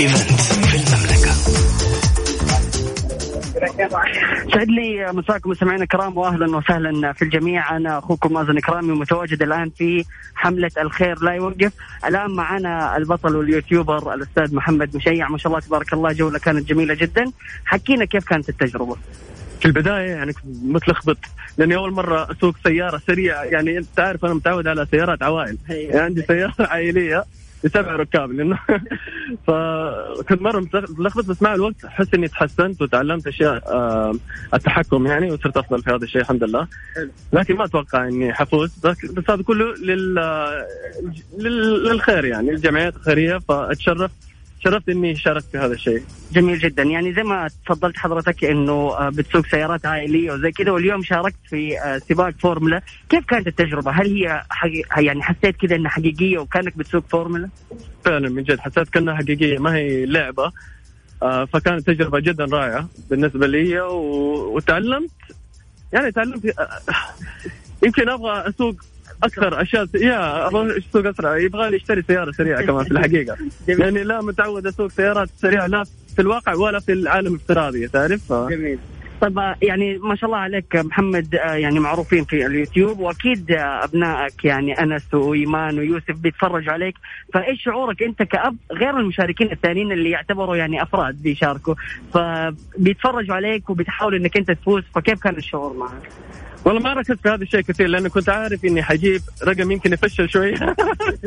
إيفنت في المملكة. سعد لي مساكم مستمعينا الكرام واهلا وسهلا في الجميع. أنا أخوكم مازن كرامي متواجد الآن في حملة الخير لا يوقف. الآن معنا البطل واليوتيوبر الأستاذ محمد مشيع. ما شاء الله تبارك الله جولة كانت جميلة جدا. حكينا كيف كانت التجربة؟ في البداية يعني كنت متلخبط لأني أول مرة أسوق سيارة سريعة. يعني أنت عارف أنا متعود على سيارات عوائل. يعني عندي سيارة عائلية. بسبع ركاب لأنه فكنت مرة متلخبط بس مع الوقت احس إني تحسنت وتعلمت أشياء التحكم يعني وصرت أفضل في هذا الشيء الحمد لله. لكن ما أتوقع إني حفوز بس, بس هذا كله لل... لل... للخير يعني الجمعيات الخيريه فأتشرف شرفت إني شاركت في هذا الشيء. جميل جدا يعني زي ما تفضلت حضرتك إنه آه، بتسوق سيارات عائلية وزي كذا واليوم شاركت في آه، سباق فورمولا، كيف كانت التجربة؟ هل هي حقي... يعني حسيت كذا إنها حقيقية وكأنك بتسوق فورمولا؟ فعلا من جد حسيت كأنها حقيقية ما هي لعبة آه، فكانت تجربة جدا رائعة بالنسبة لي وتعلمت يعني تعلمت يمكن أبغى أسوق أكثر أشياء يا أبغى اسوق أسرع. يبغى لي اشتري سيارة سريعة كمان في الحقيقة. يعني لا متعود أسوق سيارات سريعة لا في الواقع ولا في العالم الافتراضي تعرف. جميل. طيب آه، يعني ما شاء الله عليك محمد آه، يعني معروفين في اليوتيوب وأكيد آه، أبنائك يعني أنس وإيمان ويوسف بيتفرجوا عليك. فإيش شعورك أنت كأب غير المشاركين الثانيين اللي يعتبروا يعني أفراد بيشاركوا؟ فبيتفرجوا عليك وبتحاول إنك أنت تفوز فكيف كان الشعور معك؟ والله ما ركزت في هذا الشيء كثير لأنه كنت عارف إني حجيب رقم يمكن يفشل شوي.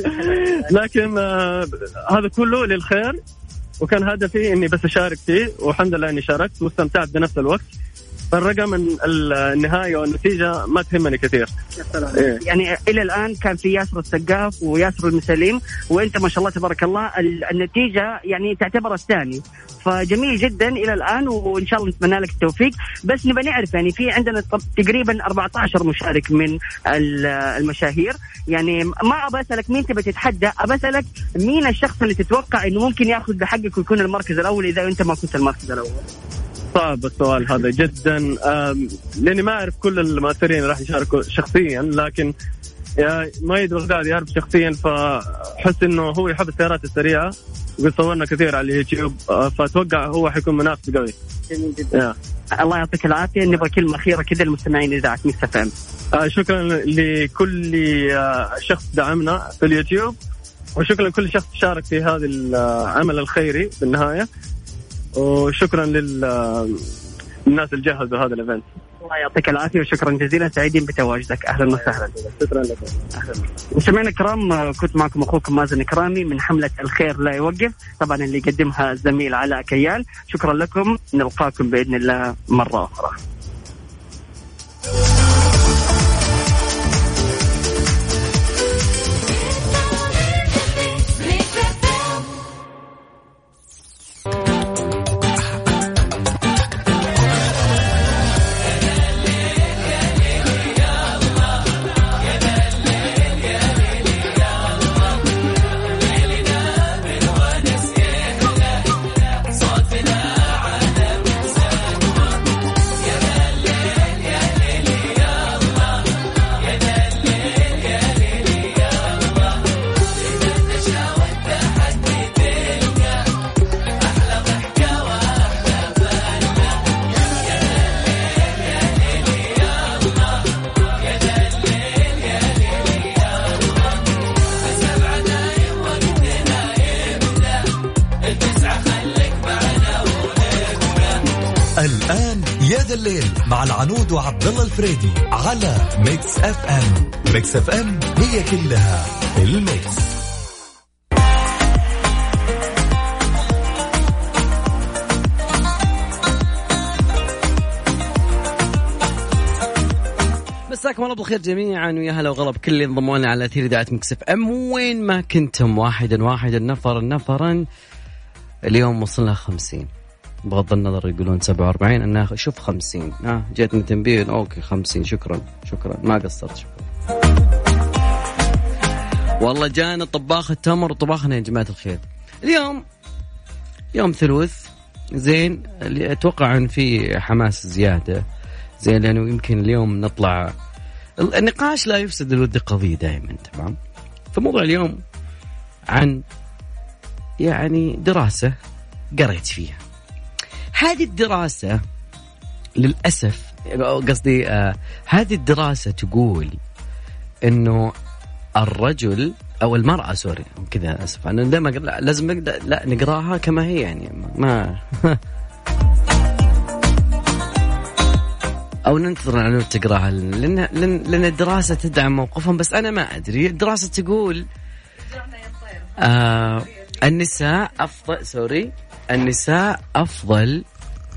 لكن آه هذا كله للخير وكان هدفي إني بس أشارك فيه والحمد لله إني شاركت واستمتعت بنفس الوقت. فالرقم النهايه والنتيجة ما تهمني كثير. إيه؟ يعني إلى الآن كان في ياسر السقاف وياسر المسليم وأنت ما شاء الله تبارك الله النتيجة يعني تعتبر الثاني. فجميل جدا إلى الآن وإن شاء الله نتمنى لك التوفيق. بس نبغى نعرف يعني في عندنا تقريبا 14 مشارك من المشاهير. يعني ما أبى أسألك مين تبى تتحدى أبى أسألك مين الشخص اللي تتوقع إنه ممكن ياخذ بحقك ويكون المركز الأول إذا أنت ما كنت المركز الأول؟ صعب السؤال هذا جدا. لأني ما أعرف كل المؤثرين راح يشاركوا شخصيا لكن يا مايد بغداد يعرف شخصيا فحس إنه هو يحب السيارات السريعة وقد صورنا كثير على اليوتيوب آه، فأتوقع هو حيكون منافس قوي. جميل جدا. الله يعطيك العافية. نبغى كلمة أخيرة كذا للمستمعين اذاعه Mix FM. آه شكرا لكل آه، شخص دعمنا في اليوتيوب وشكرا لكل شخص شارك في هذا العمل الخيري في وشكرا للناس اللي جهزوا هذا الايفنت الله يعطيك العافية وشكرا جزيلا. سعيدين بتواجدك. أهلا وسهلا. شكرا لك. مستمعينا الكرام كنت معكم أخوكم مازن كرامي من حملة الخير لا يوقف. طبعا اللي يقدمها الزميل علاء كيال. شكرا لكم. نلقاكم بإذن الله مرة أخرى. العنود وعبد الله الفريدي على Mix FM. Mix FM هي كلها ال mix. مساكم الله بالخير جميعا ويا هلا وغلا بكل اللي انضموا على اثير اذاعه Mix FM. وين ما كنتم واحدا واحدا نفرا نفرا اليوم وصلنا 50 بغض النظر يقولون 47 أنا شوف 50 ها جاتني تنبيه أوكي 50 شكرا شكرا. ما قصرت شكرا. والله جانا طباخ التمر. وطباخنا يا جماعة الخير. اليوم يوم ثلوث. زين اللي أتوقع إن في حماس زيادة. زين لأنه يمكن اليوم نطلع. النقاش لا يفسد الود قضيه دائما تمام؟ فموضوع اليوم عن يعني دراسة قريت فيها. هذه الدراسة للأسف قصدي آه هذه الدراسة تقول إنه الرجل أو المرأة سوري كذا أسف أنا دائما لا لازم نقدر لا نقراها كما هي يعني ما أو ننتظر العنود تقراها لأن لأن, الدراسة تدعم موقفهم بس أنا ما أدري الدراسة تقول آه النساء أفضل سوري النساء أفضل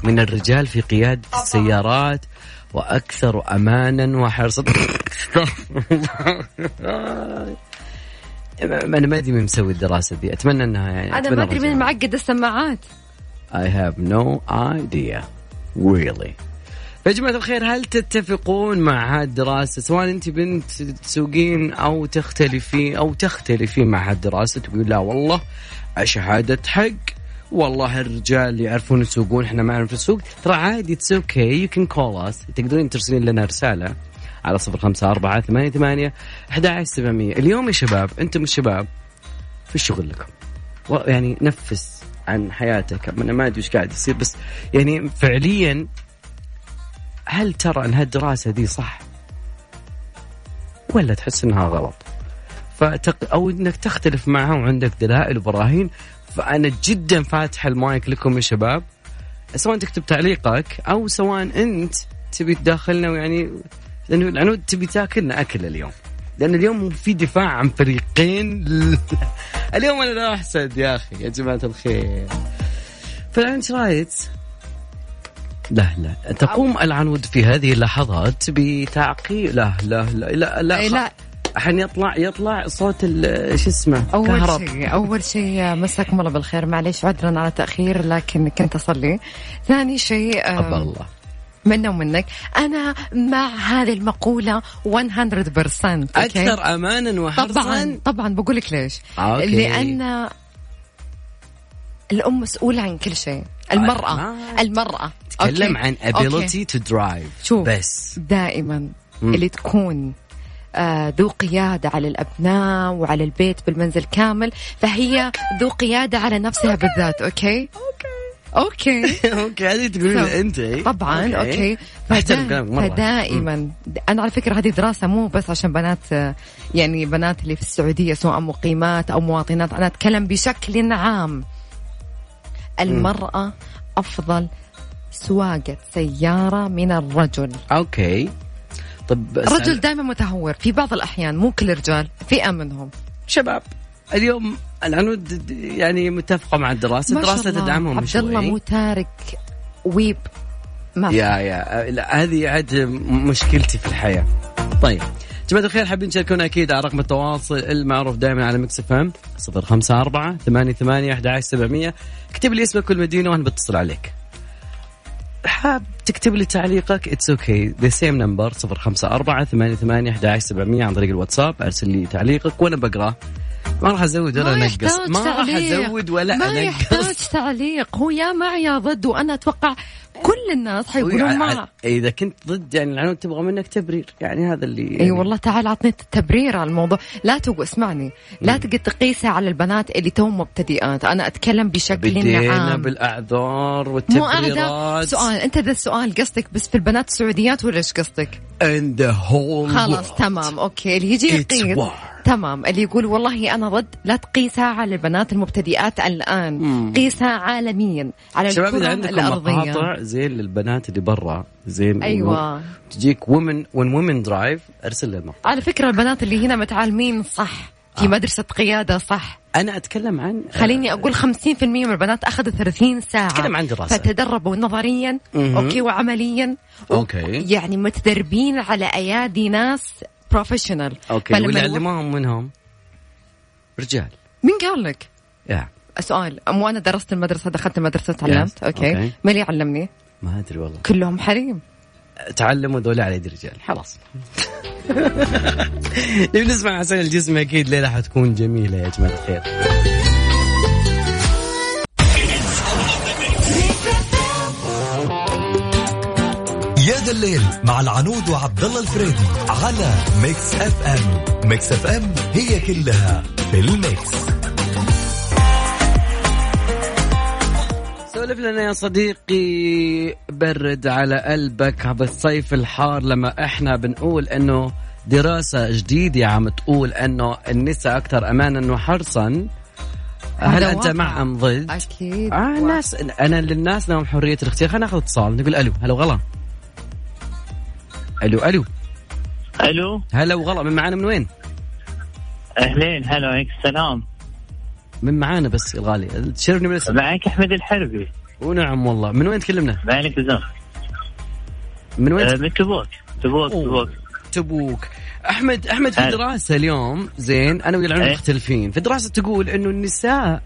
من الرجال في قياده السيارات وأكثر امانا وحرصا. أنا ما أدري مين مسوي الدراسة دي. أتمنى إنها يعني أنا ما أدري مين معقد السماعات. I have no idea. Really. يا جماعة الخير هل تتفقون مع هالدراسة سواء أنت بنت تسوقين أو تختلفين أو تختلفين مع هالدراسة تقول لا والله شهادة حق. والله الرجال اللي يعرفون يسوقون إحنا ما نعرف نسوق ترى عادي it's okay you can call us تقدرين ترسلين لنا رسالة على صفر خمسة أربعة ثمانية ثمانية أحد سبعمية. اليوم يا شباب أنتم الشباب في الشغل لكم؟ يعني نفس عن حياتك أنا ما أدري وش قاعد يصير بس يعني فعليا هل ترى أن هالدراسة دي صح؟ ولا تحس أنها غلط؟ فتق... أو أنك تختلف معها وعندك دلائل وبراهين فأنا جدا فاتح المايك لكم يا شباب. سواء تكتب تعليقك أو سواء أنت تبي تداخلنا ويعني لأنه العنود تبي تاكلنا أكل اليوم. لأن اليوم في دفاع عن فريقين. اليوم أنا لا أحسد يا أخي يا جماعة الخير. فأنت رايت؟ لا لا. تقوم العنود في هذه اللحظات بتعقيب لا لا لا لا لا, إيه، لا. الحين يطلع يطلع صوت شو اسمه؟ أول شيء أول شيء مساكم الله بالخير. معليش عذرا على تأخير لكن كنت أصلي. ثاني شيء الله. منا ومنك أنا مع هذه المقولة 100% أكثر أمانا وحرصا. طبعا طبعا. بقول لك ليش؟ أوكي. لأن الأم مسؤولة عن كل شيء. المرأة آه. المرأة. تكلم عن ability to drive. شوف بس. دائما. اللي تكون آه ذو قيادة على الأبناء وعلى البيت بالمنزل كامل. فهي ذو قيادة على نفسها بالذات okay? okay. okay. هذه تقولين أنت. طبعا okay, فدائما. أنا على فكرة هذه دراسة مو بس عشان بنات يعني بنات اللي في السعودية سواء مقيمات أو مواطنات. أنا أتكلم بشكل عام. المرأة أفضل سواقة سيارة من الرجل. okay. طب الرجل دائما متهور في بعض الأحيان مو كل الرجال فئه منهم شباب اليوم العنود يعني متفقة مع الدراسة الدراسه تدعمهم عبد الله مو تارك ويب. ما يا يا هذه عاد مشكلتي في الحياة. طيب جماعة الخير حابين تشاركونا أكيد على رقم التواصل المعروف دائما على Mix FM صفر خمسة أربعة ثمانية ثمانية أحد عشر سبعمية. اكتب لي اسمك والمدينة وأنا بتصل عليك. حاب تكتب لي تعليقك it's okay the same number صفر خمسة أربعة ثمانية ثمانية أحد عشر سبعمية. عن طريق الواتساب أرسل لي تعليقك وأنا بقراه ما راح أزود ولا أنقص. ما راح أزود ولا ما يحتاج تعليق. هو يا مع يا ضد وأنا أتوقع كل الناس حيقولون مع إذا كنت ضد يعني العنود تبغى منك تبرير. يعني هذا اللي يعني اي والله تعال أعطني تبرير على الموضوع. لا تقول اسمعني. لا تقعد تقيسها على البنات اللي توهم مبتدئات. أنا أتكلم بشكل عام. بالأعذار والتبريرات. سؤال. أنت ذا السؤال. قصدك بس في البنات السعوديات ولا إيش قصدك؟ in the whole خلاص world. تمام. أوكي. اللي يجي يقيس. تمام. اللي يقول والله أنا ضد لا تقيسها على البنات المبتدئات الآن. مم. قيسها عالميا. على شباب إذا عندكم الأرضية. زين للبنات اللي برا. زين أيوه. تجيك ومن وين ومن درايف أرسل لنا على فكرة البنات اللي هنا متعلمين صح في آه. مدرسة قيادة صح. أنا أتكلم عن خليني أقول 50% من البنات أخذوا 30 ساعة. أتكلم عن دراسة. فتدربوا نظريا م-م. أوكي وعمليا. أوكي. يعني متدربين على أيادي ناس professional أوكي واللي علموهم منهم. رجال. مين قال لك؟ يا. سؤال. مو أنا درست المدرسة دخلت المدرسة تعلمت. okay, okay. مين اللي علمني؟ ما أدري والله. كلهم حريم. تعلموا ذولا على يد رجال خلاص. نبي نسمع حسن الجسم أكيد ليلة حتكون جميلة يا جماعة الخير. يا ذا الليل مع العنود وعبد الله الفريدي على ميكس أف أم. ميكس أف أم هي كلها في الميكس. سولف لنا يا صديقي. برد على قلبك بالصيف الحار لما إحنا بنقول إنه دراسة جديدة عم تقول إنه النساء أكثر امانا وحرصا. هل أنت. مع أم ضد؟ أكيد. آه الناس أنا للناس لهم حرية الاختيار خلينا ناخذ اتصال. نقول ألو. هلا وغلا. ألو ألو. ألو. هلا وغلا. من معانا من وين؟ أهلين. هلا عليك السلام. من معانا بس يا الغالي تشرفني بالاسم معك أحمد الحربي ونعم والله من وين تكلمنا؟ زين من وين؟ أه، من تبوك تبوك. تبوك تبوك أحمد أحمد في. دراسة اليوم زين أنا ويا العنود إيه. مختلفين في دراسة تقول إنه النساء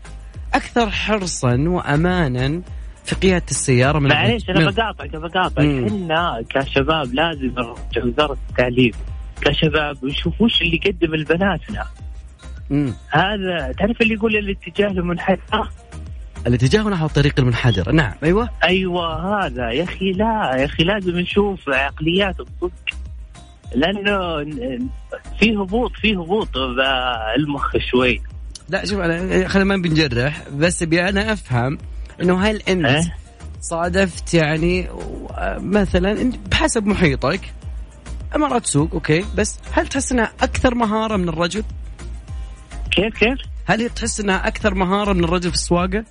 أكثر حرصا وامانا في قيادة السيارة من معليش أنا بقاطعك بقاطعك. إحنا كشباب لازم نرجع وزارة التعليم كشباب ونشوف وش اللي يقدم لبناتنا مم. هذا تعرف اللي يقول الاتجاه المنحدر الاتجاه نحو الطريق المنحدر نعم أيوه أيوه هذا يا أخي لا يا أخي لازم نشوف عقليات الصدق لأنه في هبوط في هبوط بالمخ شوي لا شوف انا خلينا ما بنجرح بس ابي أنا أفهم إنه هل أنت إيه؟ صادفت يعني مثلا بحسب محيطك أمارات سوق okay بس هل تحس إنها أكثر مهارة من الرجل؟ كيف كيف؟ هل تحس إنها أكثر مهارة من الرجل في السواقة؟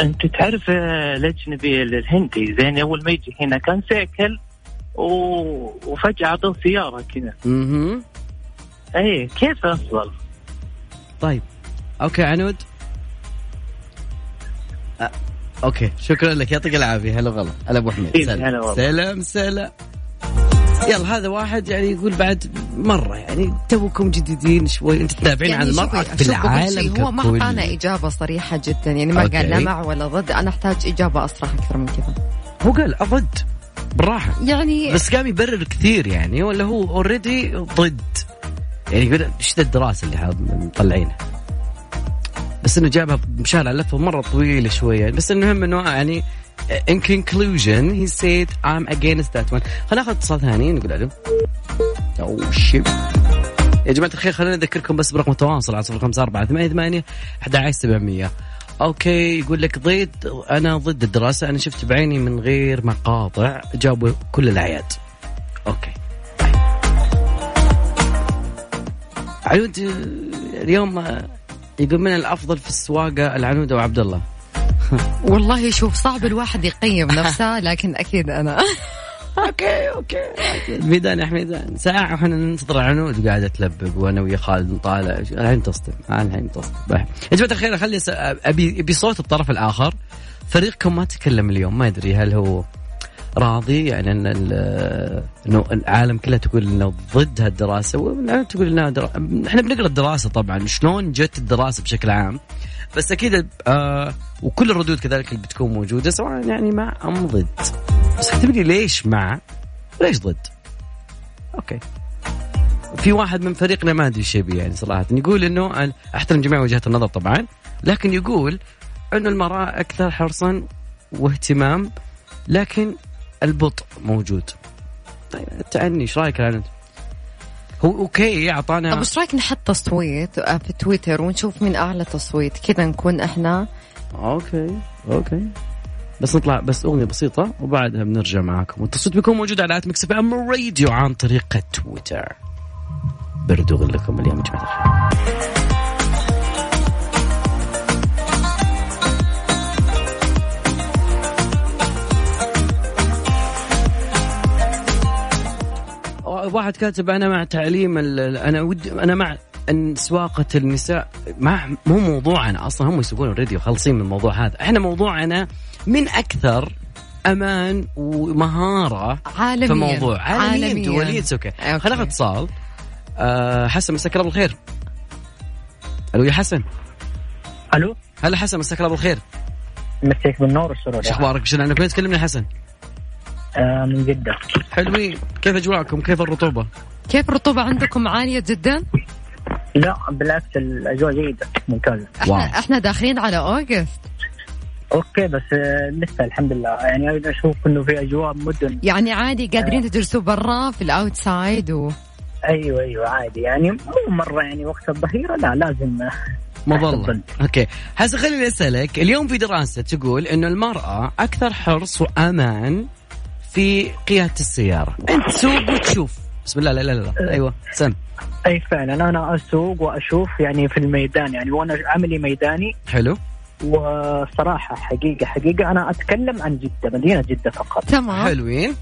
أنت تعرف آه، الاجنبي الهندي زين أول ما يجي هنا كان سيكل و... وفجأة اعطوه سيارة كذا أها اي كيف أفضل؟ طيب okay عنود أه. أوكي شكرا لك يعطيك العافية هلا غلط هلا أبو حميد إيه، سلام. سلام سلام يلا هذا واحد يعني يقول بعد مرة يعني توكم جديدين شوي. أنت تتابعين عن يعني شوفي- في شوف بقول العالم هو ما. أعطانا إجابة صريحة جدا. يعني ما قال لا. مع ولا ضد. أنا أحتاج إجابة اصرح أكثر من كذا. هو قال ضد بالراحة. يعني بس قام يبرر كثير يعني ولا هو already ضد. يعني يقول إيش ذا الدراسة اللي مطلعينها؟ بس إنه جابها مشان على لفه مرة طويلة شوية. بس المهم إنه يعني in conclusion he said I'm against that one. خلينا ناخذ اتصال ثاني نقول ألو. أو شيب. يا جماعة الخير خلينا نذكركم بس برقم التواصل على صفر خمسة أربعة ثمانية ثمانية أحد عشر سبعمية. okay يقول لك ضد أنا ضد الدراسة أنا شفت بعيني من غير مقاطع جابوا كل الأعياد. okay. عنود اليوم يقول من الأفضل في السواقة العنود وعبد الله. والله شوف صعب الواحد يقيم نفسه لكن أكيد أنا. أوكي أوكي. ميدان يا حميدان ساعة وإحنا ننتظر عنود قاعدة تلبق وأنا ويا خالد نطالع. الحين تصدم الحين تصدم. طيب. يا جماعة الخير خلي أبي أبي صوت الطرف الآخر. فريقكم ما تكلم اليوم ما أدري هل هو راضي يعني إن ال- إنه العالم كله تقول إنه ضد هالدراسة والعالم تقول انها در... إحنا بنقرأ الدراسة طبعا. شلون جت الدراسة بشكل عام؟ بس أكيد آه وكل الردود كذلك اللي بتكون موجودة سواء يعني مع أم ضد. بس اعتبري ليش مع؟ ليش ضد؟ okay. في واحد من فريقنا ما أدري إيش يبي يعني صراحة يقول إنه أحترم جميع وجهات النظر طبعا لكن يقول إنه المرأة أكثر حرصا واهتمام لكن البطء موجود. طيب التأني إيش رأيك العنود؟ هو okay طب اعطانا إيش رأيك نحط تصويت آه، في تويتر ونشوف مين أعلى تصويت كذا نكون إحنا. أوكي أوكي. بس نطلع بس أغنية بسيطة وبعدها بنرجع معاكم. والتصويت بيكون موجود على آت مكس إم راديو عن طريق تويتر. برد لكم اليوم يا جماعة الخير. واحد كاتب أنا مع تعليم أنا ودي أنا مع إن سواقة النساء ما مو موضوعنا أصلا هم يسوقون already وخالصين من الموضوع هذا. إحنا موضوعنا من أكثر أمان ومهارة عالميا في الموضوع. عالميا عالمياً. دوليا okay. خلينا ناخذ اتصال. أه حسن مساك الله بالخير. ألو يا حسن. ألو. هلا حسن مساك الله بالخير. مسيك بالنور والسرور. إيش أخبارك؟ إيش عنك وين تكلمني يا حسن؟ آه من جدة. حلوين. كيف أجواءكم؟ كيف الرطوبة؟ كيف الرطوبة عندكم؟ عالية جدا؟ لا بالعكس الأجواء جيدة ممتازة. wow. إحنا إحنا داخلين على أوغست. أوكي بس آه لسه الحمد لله. يعني أنا أشوف إنه في أجواء مدن. يعني عادي قادرين تجلسوا برا في ال outside و... أيوه أيوه عادي. يعني مو مرة يعني وقت الظهيرة لا لازم. آه، مظلة. okay. حسن خليني أسألك اليوم في دراسة تقول إنه المرأة أكثر حرص وأمان في قيادة السيارة. أنت تسوق وتشوف. بسم الله لا لا لا, لا. أيوه سم أي فعلا. أنا أسوق وأشوف يعني في الميدان يعني وأنا عملي ميداني. حلو. وصراحة حقيقة حقيقة أنا أتكلم عن جدة مدينة جدة فقط. تمام. حلوين.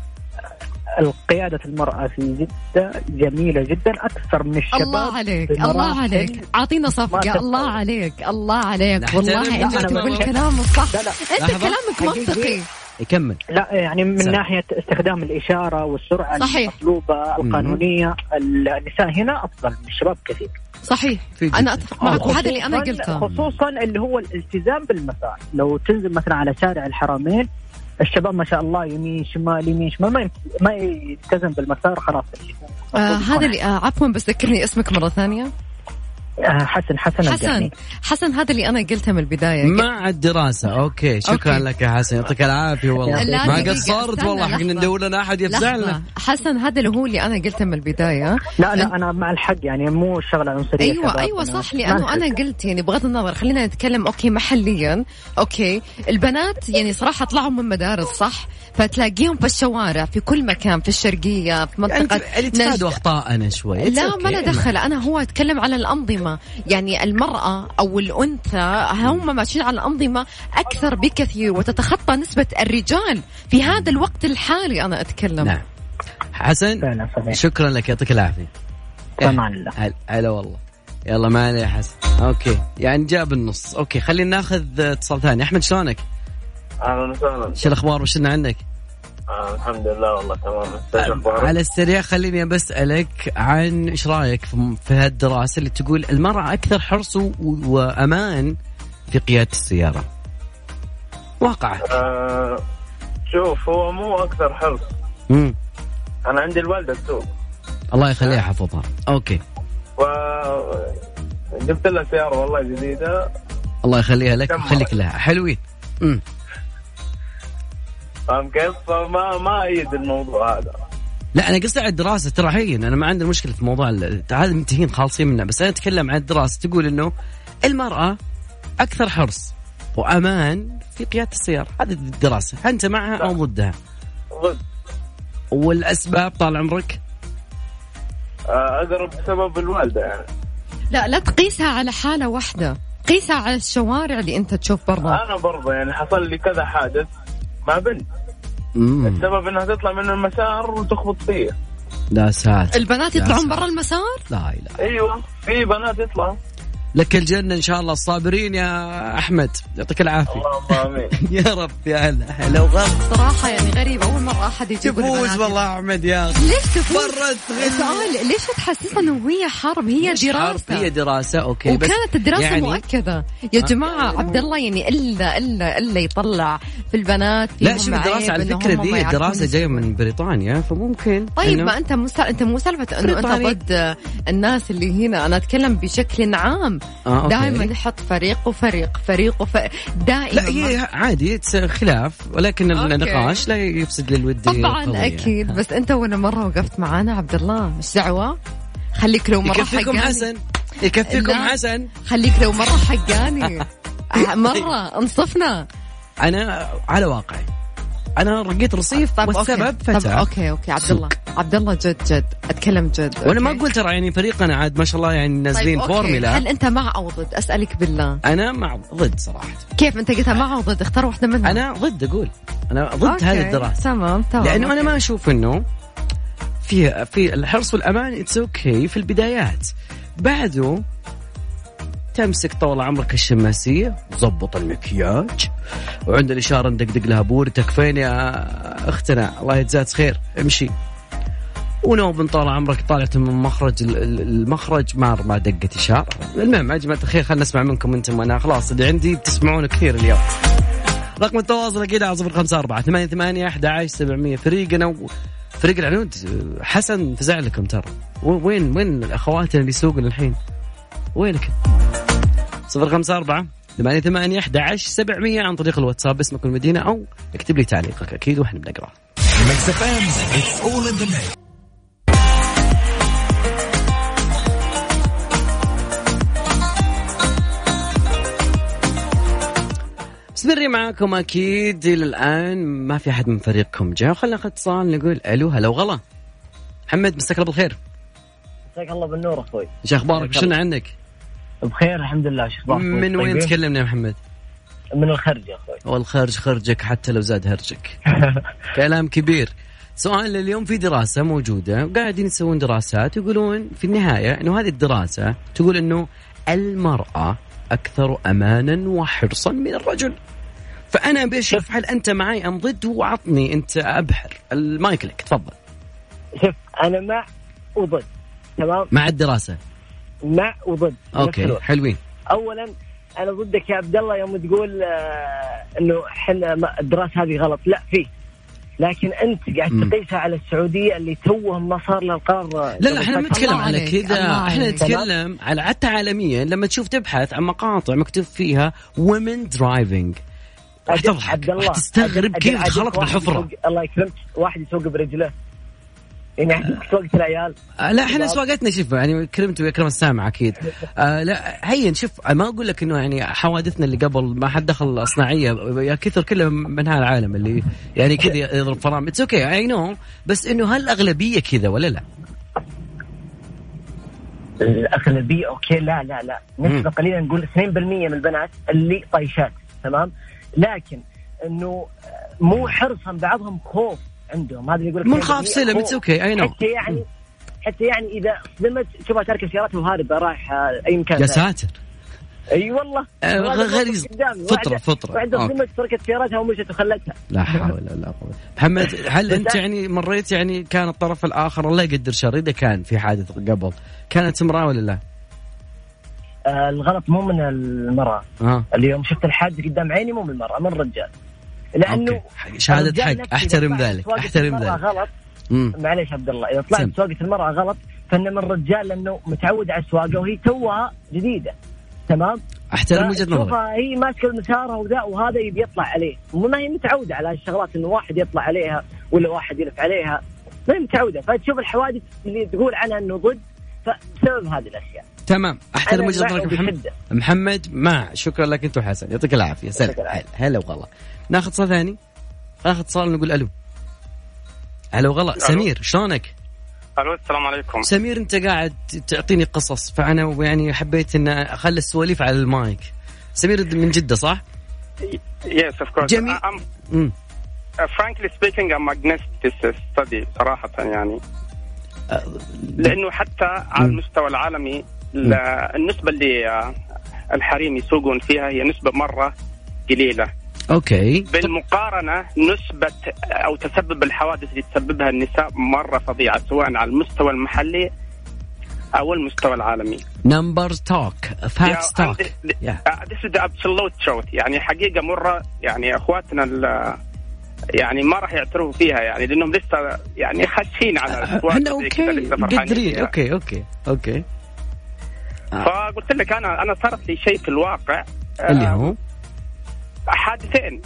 قياده المرأة في جدة جميلة جدا أكثر من الشباب الله عليك. الله عليك. اعطينا ما صفقة. الله عليك الله عليك. والله أنا تقول لا أنت لحظة. كلامك منطقي. يكمل. لا يعني من سلام. ناحية استخدام الإشارة والسرعة صحيح. المطلوبة القانونية النساء هنا أفضل من الشباب كثير. صحيح. أنا أتفق معك وهذا اللي أنا قلته. خصوصا اللي هو الالتزام بالمسار. لو تنزل مثلا على شارع الحرمين الشباب ما شاء الله يمين شمال يمين شمال ما ما يلتزم بالمسار خلاص. آه هذا اللي آه عفوا بس ذكرني اسمك مرة ثانية. آه، حسن حسن حسن الجهني. حسن هذا اللي أنا قلته من البداية. مع الدراسة. okay شكرا okay. لك يا حسن. يعطيك العافية والله. ما قصرت والله حقنا لحظة. ندور لنا أحد يفزع لنا حسن هذا اللي هو اللي أنا قلته من البداية. لا لا أنا مع الحق يعني مو شغلة عنصرية أيوه أيوه صح لأنه. أنا قلت يعني بغض النظر خلينا نتكلم okay محليا. okay البنات يعني صراحة طلعوا من مدارس صح؟ فتلاقيهم في الشوارع في كل مكان في الشرقية في يعني منطقة اللي تفادوا نجد. اخطائنا شوي. لا. ما له دخل. أنا هو أتكلم على الأنظمة. يعني المرأة أو الأنثى هم ماشيين على الانظمه أكثر بكثير وتتخطى نسبة الرجال في هذا الوقت الحالي أنا أتكلم. نعم. حسن شكرا لك يعطيك العافية. أمان الله هل- هلا والله. يلا ما عليه يا حسن. okay. يعني جاء بالنص okay خلينا ناخذ اتصال ثاني. أحمد شلونك؟ أهلا وسهلا. شو الأخبار؟ وش عندك؟ آه الحمد لله والله تمام؟ على السريع خليني بسألك عن إيش رأيك في هالدراسة اللي تقول المرأة أكثر حرص وأمان في قيادة السيارة. واقعة. آه شوف هو مو أكثر حرص امم أنا عندي الوالدة تسوق الله يخليها يحفظها. أوكي. و جبت لها سيارة والله جديدة الله يخليها لك ويخليك لها. حلوين. امم فاهم كيف؟ فما ما ايد الموضوع هذا. لا أنا قصدي على الدراسة. ترى هين أنا ما عندي مشكلة في موضوع ال- هذا منتهين خالصين منه بس أنا أتكلم عن الدراسة. تقول إنه المرأة أكثر حرص وأمان في قيادة السيارة. هذه الدراسة. أنت معها أو ضدها؟ ضد. والأسباب طال عمرك؟ آه أقرب بسبب الوالدة يعني. لا لا تقيسها على حالة واحدة. قيسها على الشوارع اللي أنت تشوف برا أنا برضه يعني حصل لي كذا حادث مع بنت. السبب إنها تطلع من المسار وتخبط فيا لا ساتر. البنات يطلعون. برا المسار؟ لا إله أيوه في بنات يطلعوا. لك الجنة إن شاء الله الصابرين يا أحمد. يعطيك العافية. اللهم آمين. يا رب يا هلا هلا. وغلا صراحة يعني غريب أول مرة أحد يجيب تفوز. والله أحمد يا أخي. ليش تفوز. سؤال ليش تحسسها إنه هي حرب؟ هي مش حرب، دراسة. هي دراسة أوكي بس وكانت الدراسه يعني- مؤكدة. يا جماعة عبد الله يعني إلا إلا إلا يطلع في البنات لا شوف الدراسة عيب على ما دي جاية يسوون. من بريطانيا فممكن طيب إنه- ما أنت مو أنت مو سالفة إنه أنت. ضد الناس اللي هنا. أنا أتكلم بشكل عام. آه،. دائما نحط فريق وفريق فريق وفريق دائما لا هي عادي خلاف ولكن أوكي. النقاش لا يفسد للود طبعا قضية. أكيد بس أنت ولا مرة وقفت معانا عبد الله مش دعوة خليك لو مرة يكفيكم حقاني حسن يكفيكم. حسن خليك لو مرة حقاني مرة انصفنا أنا على واقعي أنا رقيت رصيف طب والسبب أوكي. طب فتى أوكي أوكي. عبد الله عبد الله جد جد. أتكلم جد. وأنا ما؟ أقول ترى يعني فريقنا عاد ما شاء الله يعني نازلين طيب،. فورميلا. هل أنت مع أو ضد؟ أسألك بالله. أنا مع ضد صراحة. كيف أنت قلتها مع أو ضد؟ اختار واحدة منهم. أنا ضد أقول. أنا ضد أوكي. هذه الدراسة. تمام تمام لأنه أنا أوكي. ما أشوف إنه في في الحرص والأمان it's okay في البدايات. بعده تمسك طول عمرك الشماسية وظبط المكياج. وعند الإشارة ندقدق لها بورتك. فين يا أختنا؟ الله يجزاك خير. امشي. ونوب طال عمرك طالعت من مخرج ال- ال- المخرج. ما ما دقت إشارة. المهم يا جماعة الخير خلينا نسمع منكم أنتم أنا خلاص اللي عندي تسمعون كثير اليوم. رقم التواصل أكيد على صفر خمسة أربعة ثمانية ثمانية أحد عشر سبعمية. فريقنا و... فريق العنود. حسن فزع لكم ترى. وين وين اخواتنا اللي يسوقون الحين؟ وينك؟ صفر خمسة أربعة ثمانية ثمانية أحد عشر سبعمية عن طريق الواتساب اسمك والمدينة أو اكتب لي تعليقك أكيد وإحنا بنقرأ. ميكس اف ام it's all in the mix مستمرين معاكم أكيد إلى الآن. ما في أحد من فريقكم جاء. خلينا ناخذ اتصال نقول ألو هلا وغلا. محمد مساك الله بالخير. مساك الله بالنور أخوي. إيش أخبارك؟ شنو عنك بخير الحمد لله. شو من وين تكلمنا يا محمد؟ من الخرج يا أخوي. والخرج خرجك حتى لو زاد هرجك. كلام كبير. سؤال اليوم في دراسة موجودة وقاعدين يسوون دراسات يقولون في النهاية إنه هذه الدراسة تقول إنه المرأة أكثر امانا وحرصا من الرجل. فأنا بشوف هل أنت معي أم ضد؟ وعطني أنت ابحر المايك لك تفضل. شوف أنا مع وضد تمام؟ مع الدراسة. مع وضد. أوكي حلوين. اولا أنا ضدك يا عبد الله يوم تقول آه إنه إحنا الدراسة هذه غلط. لا في. لكن أنت قاعد تقيسها على السعودية اللي توهم ما صار لها القرار. لا لا إحنا ما نتكلم على كذا. إحنا نتكلم على حتى عالميا لما تشوف تبحث عن مقاطع مكتوب فيها women driving راح تضحك راح تستغرب كيف دخلت بالحفرة. الله يكرمك واحد يسوق برجله. يعني سوقة العيال. آه لا إحنا سواقتنا شوف يعني كرمت ويكرم السامع أكيد. آه لا هين شوف ما أقول لك إنه يعني حوادثنا اللي قبل ما حد دخل اصناعيه يا كثر كلها من هذا العالم اللي يعني كذا يضرب فرامل. it's okay I know بس إنه هل الأغلبية كذا ولا لا؟ الأغلبية okay لا لا لا. نسبه قليله نقول 2% من البنات اللي طيشات تمام؟ لكن إنه مو حرصا بعضهم خوف. عندهم. هذا يقول من خاف سلم it's okay I know حتى يعني حتى يعني اذا صدمت تشوفها تركب سيارتها وهاربه رايحه أي مكان يا ساتر. أي والله. آه غريز. فطرة فطرة. بعد صدمت تركت سيارتها ومشت وخلتها لا حول ولا قوة. محمد هل أنت يعني مريت يعني كان الطرف الآخر الله يقدر شر؟ إذا كان في حادث قبل كانت امرأة ولا لا؟ آه الغلط مو من المرأة. آه. اليوم شفت الحادث قدام عيني مو من المرأة من الرجال. لأنه أوكي. شهادة حق. أحترم ذلك. أحترم ذلك. غلط. معليش عبد الله إذا طلعت سواقة المرأة غلط فإن من الرجال لأنه متعود على السواقة وهي توها جديدة. تمام؟ أحترم وجهة نظرك. هي ماسكة مسارها وذا وهذا يبي يطلع عليه. ما هي متعودة على هالشغلات إنه واحد يطلع عليها ولا واحد يلف عليها. ما هي متعودة. فتشوف الحوادث اللي تقول عنها إنه ضد فبسبب هذه الأشياء. تمام. أحترم وجهة نظرك محمد. محمد مع شكرا لك أنت وحسن. يعطيك العافية. سلام. هلا وغلا. ناخذ اتصال ثاني؟ ناخذ اتصال نقول ألو. ألو غلا سمير شلونك؟ ألو السلام عليكم. سمير أنت قاعد تعطيني قصص. فأنا يعني حبيت إن أخلي السواليف على المايك. سمير من جدة صح؟ yes of course جميل. Frankly speaking I'm against this study صراحة يعني. لأنه حتى على المستوى العالمي النسبة اللي الحريم يسوقون فيها هي نسبة مرة قليلة. okay. بالمقارنة نسبة أو تسبب الحوادث اللي تسببها النساء مرة فظيعة سواء على المستوى المحلي أو المستوى العالمي. numbers talk facts talk this is absolute truth يعني حقيقة مرة يعني أخواتنا يعني ما راح يعترفوا فيها يعني لأنهم لسه يعني خاشين على إحنا أوكي. قادرين أوكي أوكي أوكي. فقلت لك أنا أنا صارت لي شيء في الواقع اللي هو؟ حادثين.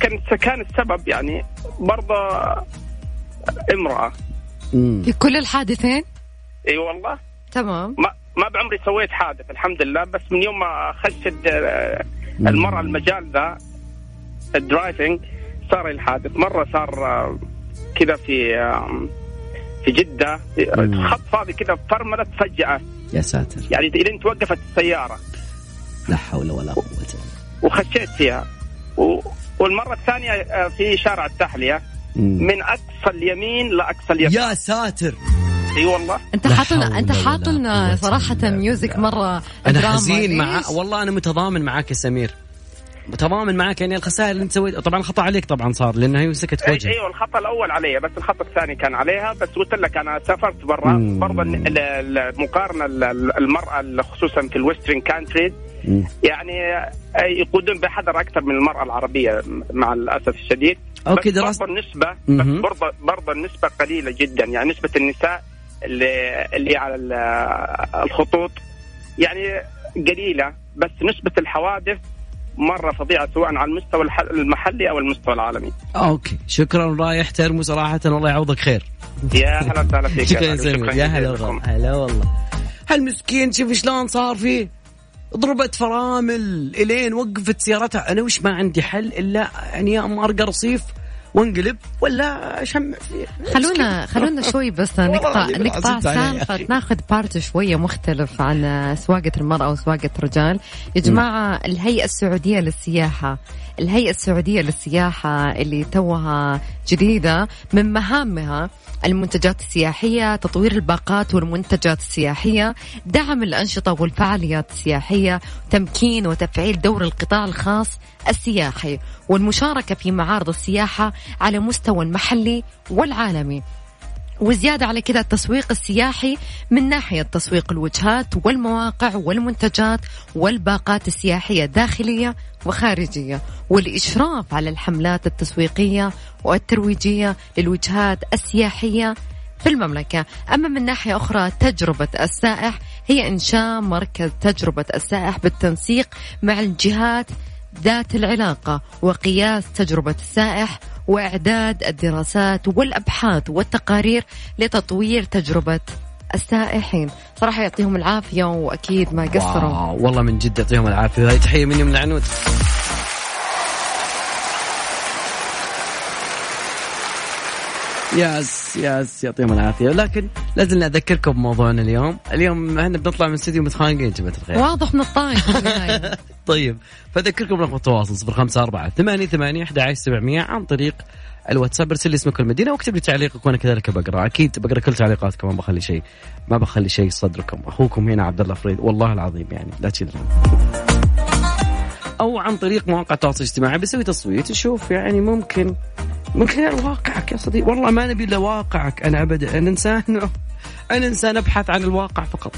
كان كان السبب يعني برضه امرأة. في كل الحادثين؟ إي والله. تمام. ما ما بعمري سويت حادث الحمد لله. بس من يوم ما خشت المرأة المجال ذا ال driving صار الحادث. مرة صار كذا في في جدة. خط فاضي كذا فرملت فجأة يا ساتر. يعني الين توقفت السيارة. لا حول ولا قوة. وخشيت فيها. و... والمرة الثانية في شارع التحلية. من أقصى اليمين لاقصى اليسار يا ساتر. أي والله؟ أنت حاطلنا أنت حاطلنا صراحة music مرة أنا حزين مع والله أنا متضامن معك يا سمير. متضامن معك يعني الخسائر اللي انت سويتها طبعا الخطا عليك طبعا صار لانها هي سكت في وجهك. أيوه الخطا الأول علي بس الخطأ الثاني كان عليها بس قلت لك أنا سافرت برا. برضه المقارنة المرأة خصوصا في ال western countries يعني يقودون بحذر أكثر من المرأة العربية مع الأسف الشديد. okay دراسه برضه النسبة بس برضه برضه النسبة قليلة جدا. يعني نسبة النساء اللي اللي على الخطوط يعني قليلة بس نسبة الحوادث مرة فظيعة سواء على المستوى المحلي أو المستوى العالمي. okay شكرا رايح ترمو صراحة الله يعوضك خير. يا هلا وسهلا فيك شكرا يا سمير يا هلا والله هلا والله. هالمسكين شوف شلون صار فيه ضربت فرامل إلين وقفت سيارتها أنا وش ما عندي حل إلا يعني يا اما ارقى رصيف وانقلب ولا اشمع خلونا خلونا شوي بس نقطع نقطع أخي. ناخذ بارت شوية مختلف عن سواقة المرأة وسواقة الرجال يا جماعة الهيئة السعودية للسياحة الهيئة السعودية للسياحة اللي توها جديدة من مهامها المنتجات السياحية تطوير الباقات والمنتجات السياحية دعم الأنشطة والفعاليات السياحية تمكين وتفعيل دور القطاع الخاص السياحي والمشاركة في معارض السياحة على مستوى المحلي والعالمي. وزيادة على كذا التسويق السياحي من ناحية تسويق الوجهات والمواقع والمنتجات والباقات السياحية داخلية وخارجية والإشراف على الحملات التسويقية والترويجية للوجهات السياحية في المملكة. أما من ناحية أخرى تجربة السائح هي إنشاء مركز تجربة السائح بالتنسيق مع الجهات ذات العلاقة وقياس تجربة السائح وإعداد الدراسات والأبحاث والتقارير لتطوير تجربة السائحين. صراحة يعطيهم العافية وأكيد ما قصروا والله من جد يعطيهم العافية. هاي تحية مني من العنود ياس ياس يعطيهم العافية. لكن لازم أذكركم بموضوعنا اليوم. اليوم إحنا بنطلع من الاستديو متخانقين جماعة الخير. واضح من النهاية. طيب فاذكركم رقم التواصل 054 88 8 11 700 عن طريق الواتساب. ارسل لي اسمك والمدينة واكتب لي تعليقك وأنا كذلك بقرأ. أكيد بقرأ كل تعليقاتكم ما بخلي شيء ما بخلي شيء صدركم. أخوكم هنا عبد الله فريد. والله العظيم يعني لا تشيل. أو عن طريق مواقع التواصل الاجتماعي بسوي تصويت نشوف يعني ممكن من خلال واقعك يا صديقي. والله ما نبي إلا واقعك أنا ابدا. أنا انسان أنا إنسان أبحث عن الواقع فقط.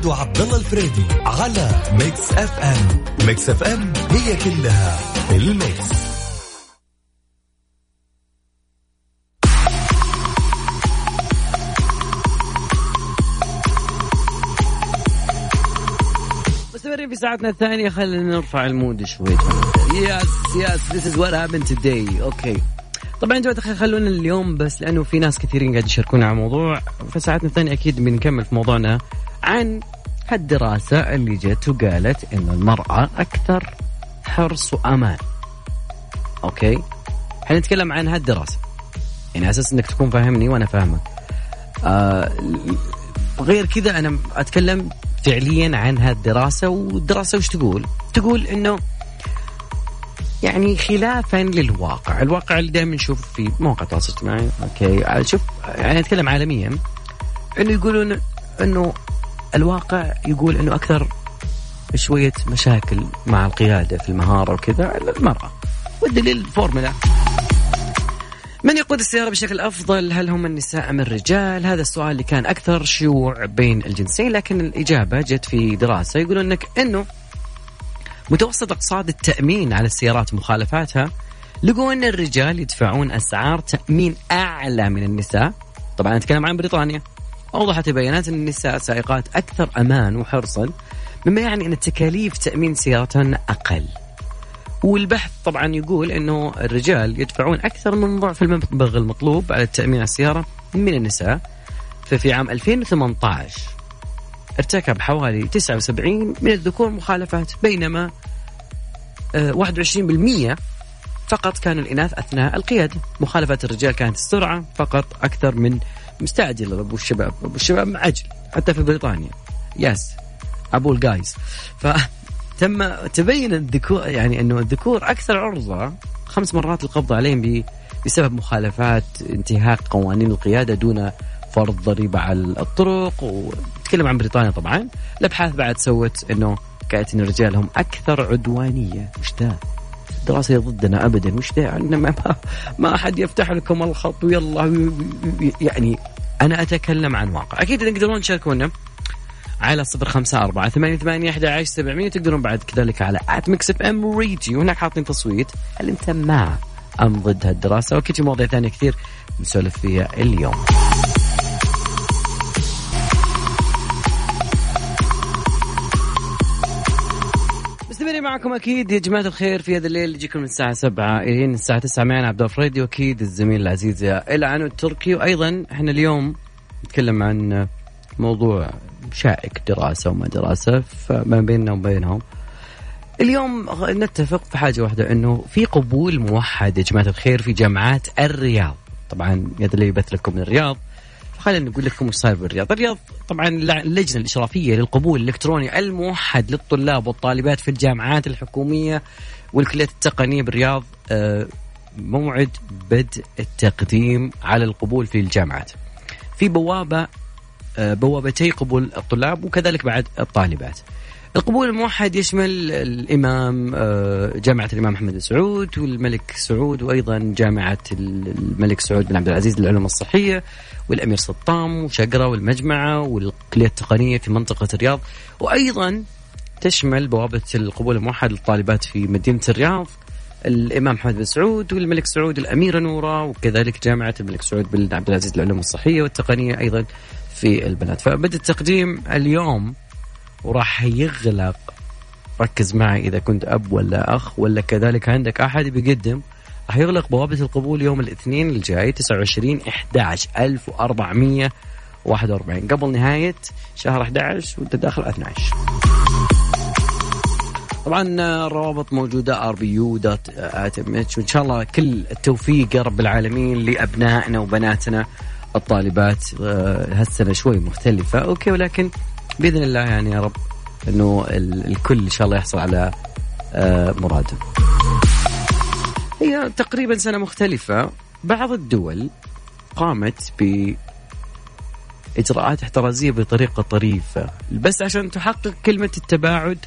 العنود وعبد الله الفريدي على ميكس اف ام. ميكس اف ام هي كلها الميكس. مستمرين في ساعتنا الثانية. خلينا نرفع ال mood شوي. yes yes this is what happen today okay طبعا يا الخير خلونا اليوم بس لأنه في ناس كثيرين قاعد يشاركونا على الموضوع. في ساعتنا الثانية أكيد بنكمل في موضوعنا. عن هالدراسة اللي جت وقالت إنه المرأة أكثر حرص وأمان. okay؟ حنتكلم عن هالدراسة. يعني أساس إنك تكون فاهمني وأنا فاهمك آه غير كذا أنا أتكلم فعليا عن هالدراسة. والدراسة وش تقول؟ تقول إنه يعني خلافا للواقع، الواقع اللي دائما نشوف في مواقع التواصل الاجتماعي، okay، شوف يعني أتكلم عالميا. إنه يقولون إنه الواقع يقول إنه أكثر شوية مشاكل مع القيادة في المهارة وكذا المراه. والدليل الفورمولا من يقود السيارة بشكل أفضل؟ هل هم النساء أم الرجال؟ هذا السؤال اللي كان أكثر شيوع بين الجنسين لكن الإجابة جت في دراسة يقولون أنك أنه متوسط أقساط التأمين على السيارات ومخالفاتها لقوا أن الرجال يدفعون أسعار تأمين أعلى من النساء. طبعا أتكلم عن بريطانيا. أوضحت البيانات أن النساء سائقات أكثر أمان وحرصا مما يعني أن تكاليف تأمين سيارتهن أقل. والبحث طبعا يقول إنه الرجال يدفعون أكثر من ضعف المبلغ المطلوب على التامين على السيارة من النساء ففي عام 2018 ارتكب حوالي 79 من الذكور مخالفات بينما آه، 21% فقط كانوا الإناث أثناء القيادة. مخالفات الرجال كانت السرعة فقط أكثر من مستعجل أبو الشباب. أبو الشباب معجل حتى في بريطانيا. يس أبو الجايز ف تم تبين الذكور يعني أنه الذكور أكثر عرضة خمس مرات القبض عليهم بسبب مخالفات انتهاك قوانين القيادة دون فرض ضريبة على الطرق ونتكلم عن بريطانيا طبعا. الأبحاث بعد سوت أنه كانت أن الرجال هم أكثر عدوانية. وش ذا؟ الدراسه ضدنا ابدا. وش ذا؟ إنما ما, ما أحد يفتح لكم الخط ويلا يعني أنا أتكلم عن واقع. أكيد تقدرون تشاركونا على صفر خمسة أربعة ثمانية ثمانية أحد عشر سبعمية. تقدرون بعد كذلك على at Mix FM Radio هناك حاطين تصويت هل أنت مع أم ضد هالدراسة وأكيد مواضيع ثانية كثير نسولف فيها اليوم. مستمرين معكم أكيد. يا جماعة الخير في هذا الليل اللي يجيكم من الساعة 7 الين الساعة 9 معنا عبد الله فريدي واكيد الزميل العزيز العنو التركي. وأيضا إحنا اليوم نتكلم عن موضوع شائك دراسة وما دراسة فما بيننا وبينهم اليوم نتفق في حاجة واحدة إنه في قبول موحد يا جماعة الخير في جامعات الرياض. طبعا هذا اللي يبث لكم من الرياض. خلينا نقول لكم وش صاير بالرياض، الرياض طبعا اللجنة الإشرافية للقبول الإلكتروني الموحد للطلاب والطالبات في الجامعات الحكومية والكليات التقنية بالرياض آه، موعد بدء التقديم على القبول في الجامعات. في بوابة آه، بوابتي قبول الطلاب وكذلك بعد الطالبات. القبول الموحد يشمل الإمام آه، جامعة الإمام محمد سعود والملك سعود وأيضا جامعة الملك سعود بن عبد العزيز للعلوم الصحية والأمير سطام وشقرة والمجمعة والكليه التقنية في منطقة الرياض. وأيضا تشمل بوابة القبول الموحد للطالبات في مدينة الرياض. الإمام محمد بن سعود والملك سعود الاميره نوره وكذلك جامعة الملك سعود بن عبد العزيز للعلوم الصحية والتقنية أيضا في البنات. فبدأ التقديم اليوم وراح يغلق. ركز معي إذا كنت أب ولا أخ ولا كذلك عندك أحد بيقدم. راح يغلق بوابة القبول يوم الاثنين الجاي 29 11 1441 قبل نهاية شهر 11 وأنت داخل 12 طبعا الروابط dot H. وإن شاء الله كل التوفيق يا رب العالمين لأبنائنا وبناتنا الطالبات. آه، هالسنة شوي مختلفة. okay ولكن بإذن الله يعني يا رب إنه ال- الكل إن شاء الله يحصل على آه، مراده. هي تقريبا سنة مختلفة بعض الدول قامت ب إجراءات احترازية بطريقة طريفة بس عشان تحقق كلمة التباعد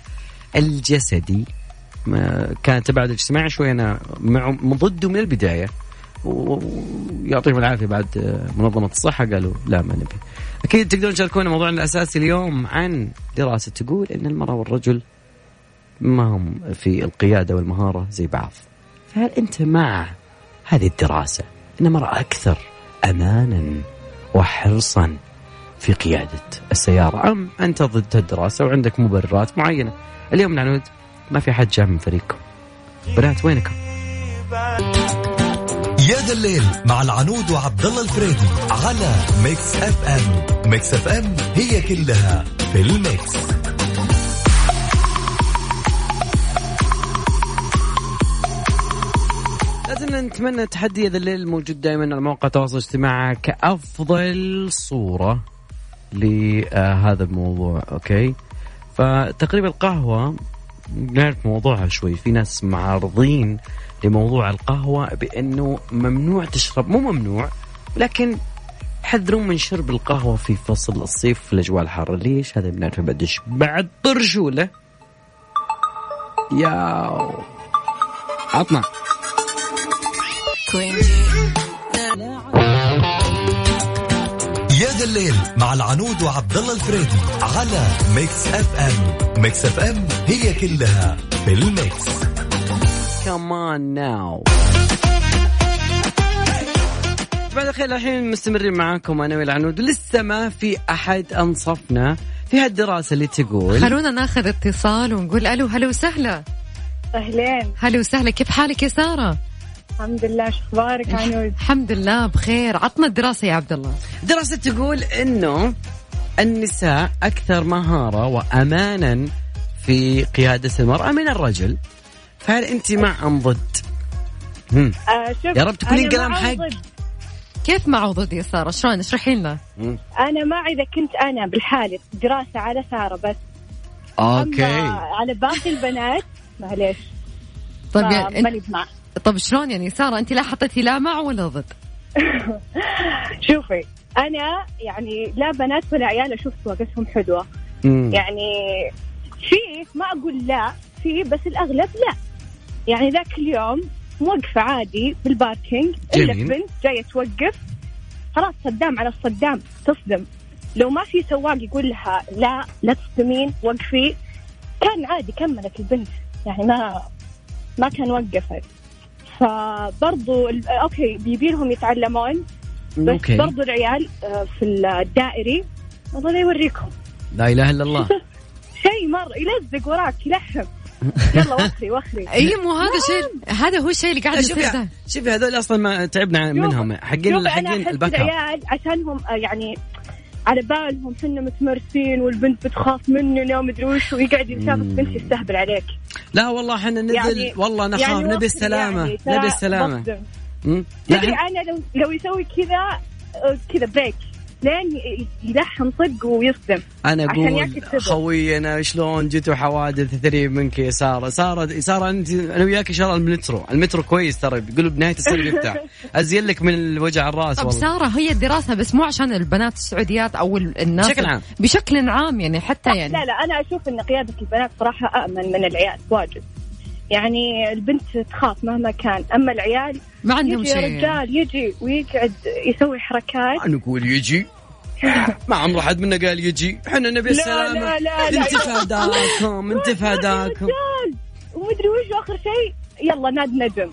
الجسدي كان التباعد الاجتماعي شوي أنا مع ضده من البداية و- ويعطيهم العافية بعد منظمة الصحة قالوا لا ما نبي. أكيد تقدرون تشاركونا موضوعنا الأساسي اليوم عن دراسة تقول إن المرأة والرجل ما هم في القيادة والمهارة زي بعض. فهل أنت مع هذه الدراسة إن المرأة أكثر أمانا وحرصا في قيادة السيارة أم أنت ضد الدراسة وعندك مبررات معينة؟ اليوم العنود ما في حد جاء من فريقكم. بنات وينكم؟ يا ذا الليل مع العنود وعبد الله الفريدي على Mix FM Mix FM هي كلها في ال mix لازم نتمنى تحدي هذا الليل موجود دائما على مواقع التواصل الاجتماعي كأفضل صورة لهذا الموضوع okay؟ فتقريبا القهوة نعرف موضوعها شوي. في ناس معارضين لموضوع القهوة بأنه ممنوع تشرب مو ممنوع لكن حذرون من شرب القهوة في فصل الصيف في الأجواء الحارة. ليش؟ هذا بنعرفه بعدش. بعد برجوله ياو. عطنا. يا ذا الليل مع العنود وعبد الله الفريدي على Mix FM. Mix FM هي كلها في ال mix. كمان ناو بعد الخير الحين مستمرين معاكم أنا والعنود لسه ما في أحد أنصفنا في هالدراسة اللي تقول. خلونا ناخذ اتصال ونقول ألو هلا وسهلا. أهلين. هلا وسهلا كيف حالك يا سارة؟ الحمد لله شو أخبارك عنود؟ الحمد لله بخير. عطنا الدراسة يا عبد الله. دراسة تقول إنه النساء أكثر مهارة وامانا في قيادة المرأة من الرجل. فهل أنت مع ام ضد؟ آه شوف يا رب تكونين كلام مع حق. ضد. كيف مع ضد يا سارة؟ شلون؟ اشرحي لنا. أنا مع إذا كنت أنا بالحالة دراسة على سارة بس. okay. أما على باقي البنات معليش. طيب ما- يعني طب شلون يعني سارة أنت لا حطيتي لا مع ولا ضد؟ شوفي أنا يعني لا بنات ولا عيال أشوف سواقتهم حلوة. يعني في ما أقول لا في بس الأغلب لا. يعني ذاك اليوم موقفة عادي بال parking إلا. بنت جاية توقف. خلاص صدام على الصدام تصدم. لو ما في سواق يقول لها لا لا تصدمين وقفي. كان عادي كملت البنت. يعني ما ما كان وقفت. فبرضو ال- okay يبي لهم يتعلمون بس أوكي. برضو العيال آه، في الدائري والله لا يوريكم. لا إله إلا الله. شيء مره يلزق وراك يلحم. يلا وخري وخري. أي مو هذا شيء هذا هو الشيء اللي قاعد يصير شوفي ده شوفي هذول أصلا ما تعبنا منهم. حقين حقين العيال عشانهم آه، يعني على بالهم إحنا متمرسين والبنت بتخاف مننا ومدري وش ويقعد يشاف مم. بنت يستهبل عليك. لا والله إحنا نزل يعني والله نخاف يعني نبي السلامة يعني، نبي السلامة. تدري إحنا- أنا لو لو يسوي كذا كذا brake لين ي- يلحم صدق ويصدم. أنا عشان أقول ياكل صدر. خوي أنا شلون جيتوا حوادث ثري منك يا سارة؟ سارة سارة أنت أنا وياك إن شاء الله المترو. المترو كويس ترى بيقولوا بنهاية السنة بيفتح أزين لك من الوجع الراس طب والله. سارة هي الدراسة بس مو عشان البنات السعوديات أو ال- الناس؟ بشكل عام. بشكل عام يعني حتى يعني. لا لا أنا أشوف إن قيادة البنات صراحة امن من العيال واجد. يعني البنت تخاف مهما كان. أما العيال ما عندهم يجي يا شيء. رجال يجي ويقعد يسوي حركات. نقول يجي. ما عمره حد منا قال يجي. إحنا نبي لا السلامة. لا لا لا. انت فداكم انت فداكم رجال ومدري وش آخر شيء؟ يلا ناد ندم.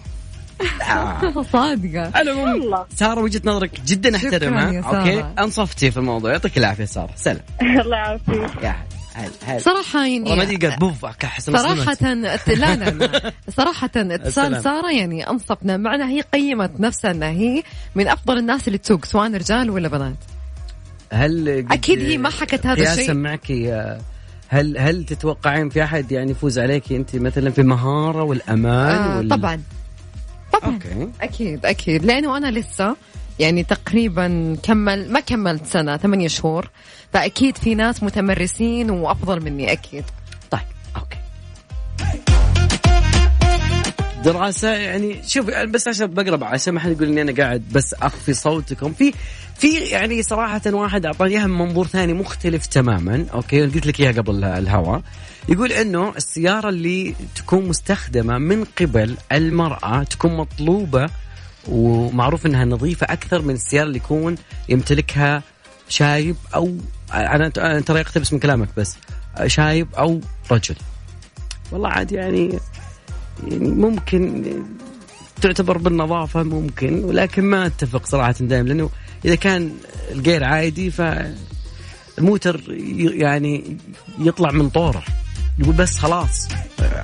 صادقة. على العموم والله سارة وجهة نظرك جدا أحترمها. سارة. أوكي؟ انصفتي في الموضوع. يعطيك العافية سارة. سلام. الله يعافيك. يا هل هل ما يعني دي قال بوف كحس صراحة لا لا لا. صراحة. اتصال سارة يعني أنصفنا معنا هي قيمت نفسها إنها هي من أفضل الناس اللي تسوق سواء رجال ولا بنات. هل أكيد هي ما حكت هذا الشيء. معك هل هل تتوقعين في أحد يعني يفوز عليك أنت مثلا في المهارة والأمان آه وال... طبعا. طبعا. أوكي. أكيد أكيد. لأنه أنا لسه يعني تقريبا كمل ما كملت سنة ثمانية شهور. فأكيد في ناس متمرسين وأفضل مني أكيد. طيب أوكي. دراسة يعني شوف بس عشان بقرب عشان ما حد يقول إني أنا قاعد بس أخفي صوتكم. في في يعني صراحة واحد أعطاني إياها من منظور ثاني مختلف تماما. okay قلت لك إياها قبل الهواء يقول إنه السيارة اللي تكون مستخدمة من قبل المرأة تكون مطلوبة ومعروف إنها نظيفة أكثر من السيارة اللي يكون يمتلكها شايب أو أنا ترى اقتبس من كلامك بس شايب أو رجل. والله عاد يعني يعني ممكن تعتبر بالنظافة ممكن ولكن ما أتفق صراحة دائما لأنه إذا كان الغير عادي فالموتر ي- يعني يطلع من طوره. يقول بس خلاص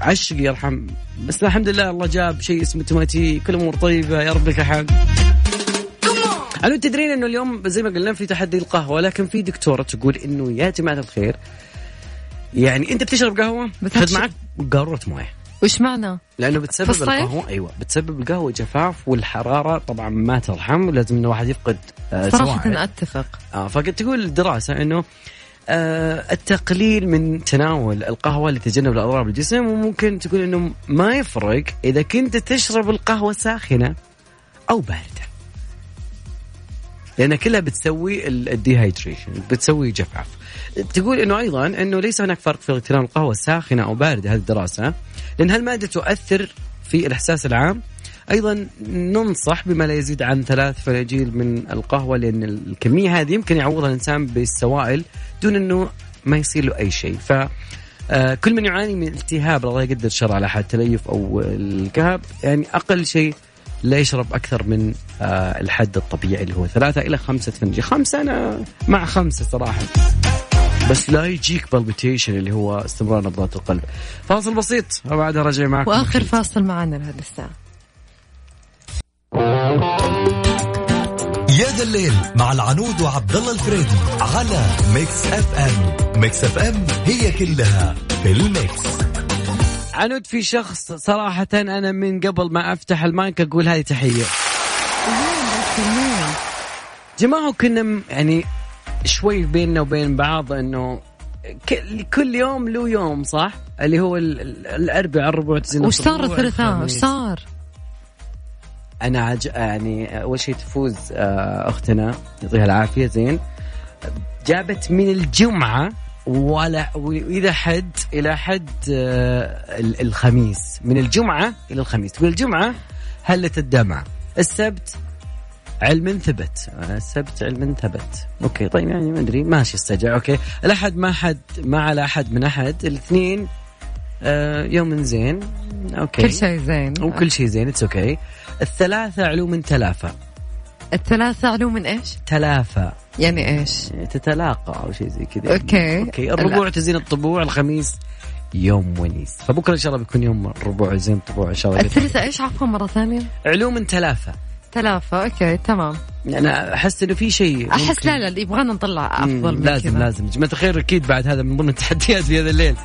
عشق يرحم بس الحمد لله الله جاب شيء اسمه توماتيك كل امور طيبة يا رب لك الحق أنا تدرين إنه اليوم زي ما قلنا في تحدي القهوة لكن في دكتورة تقول إنه يا جماعة الخير يعني أنت بتشرب قهوة؟ بتشرب- خذ معك قارورة موية. وش معنى؟ لأنه بتسبب؟ القهوة أيوه بتسبب القهوة جفاف والحرارة طبعا ما ترحم ولازم إنه واحد يفقد آه صراحة سواعد. أتفق. آه فقد تقول الدراسه إنه التقليل من تناول القهوة لتجنب الأضرار بالجسم وممكن تقول إنه ما يفرق إذا كنت تشرب القهوة ساخنة أو باردة. لأن كلها بتسوي ال- الديهايدريشن بتسوي جفاف. تقول إنه أيضا إنه ليس هناك فرق في تناول القهوة الساخنة أو باردة هذه الدراسه لأن هالمادة تؤثر في الإحساس العام أيضا ننصح بما لا يزيد عن ثلاث فناجيل من القهوة لأن الكمية هذه يمكن يعوضها الإنسان بالسوائل دون إنه ما يصير له أي شيء. ف آه، كل من يعاني من التهاب الله يقدر شر على حد تليف أو الكهف يعني أقل شيء لا يشرب أكثر من آه، الحد الطبيعي اللي هو ثلاثة إلى خمسة فناجيل. خمسة أنا مع خمسة صراحة. بس لا يجيك بالبيتيشن اللي هو استمرار نبضات القلب. فاصل بسيط وبعدها راجع معكم. أكيد. فاصل معنا لهذه الساعة. يا ذا الليل مع العنود وعبد الله الفريدي على Mix FM Mix FM هي كلها في ال mix عنود في شخص صراحة أنا من قبل ما أفتح المايك أقول هذه تحية جماعة كنا يعني شوي بيننا وبين بعض أنه كل يوم له يوم صح؟ اللي هو ال- ال- الأربعاء الربوع تزين وش صار الثلاثاء وش. صار أنا عج... يعني أول شيء تفوز آه، أختنا يعطيها العافية زين. جابت من الجمعة ولا واذا حد إلى حد آه، ال- الخميس. من الجمعة إلى الخميس. تقول الجمعة هلت الدمعة. السبت علم ثبت. السبت علم ثبت. okay طيب يعني ما أدري. ماشي استجع. okay. الاحد ما حد ما على أحد من أحد. الاثنين آه، يوم زين. okay. كل شيء زين. وكل شيء زين. it's okay الثلاثة علوم تلافى الثلاثة علوم من إيش؟ تلافى يعني إيش؟ تتلاقى أو شيء زي كذا okay. okay الربوع لا. تزين الطبوع الخميس يوم ونيس فبكرة إن شاء الله بيكون يوم الربوع زين الطبوع إن شاء الله الثلاثة إيش عفوا مرة ثانية؟ علوم تلافى ثلاثة okay تمام أنا أحس إنه في شيء أحس لا لا يبغانا نطلع أفضل من لازم كذا. لازم جماعة الخير أكيد بعد هذا من ضمن التحديات في هذا الليل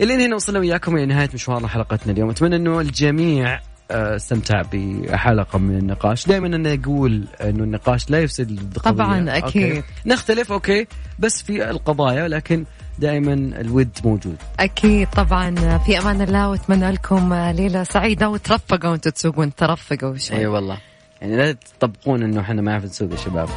إلين هنا وصلنا وياكم إلى نهاية مشوارنا حلقتنا اليوم أتمنى إنه الجميع استمتع بحلقة من النقاش. دائما أنا أقول إنه النقاش لا يفسد القضية. طبعاً، أكيد. okay. نختلف okay؟ بس في القضايا لكن دائما الود موجود. أكيد طبعا. في أمان الله وأتمنى لكم ليلة سعيدة وترفقوا وأنتم تسوقون. ترفقوا شوي. إي والله. يعني لا تطبقون إنه إحنا ما نعرف نسوق يا شباب.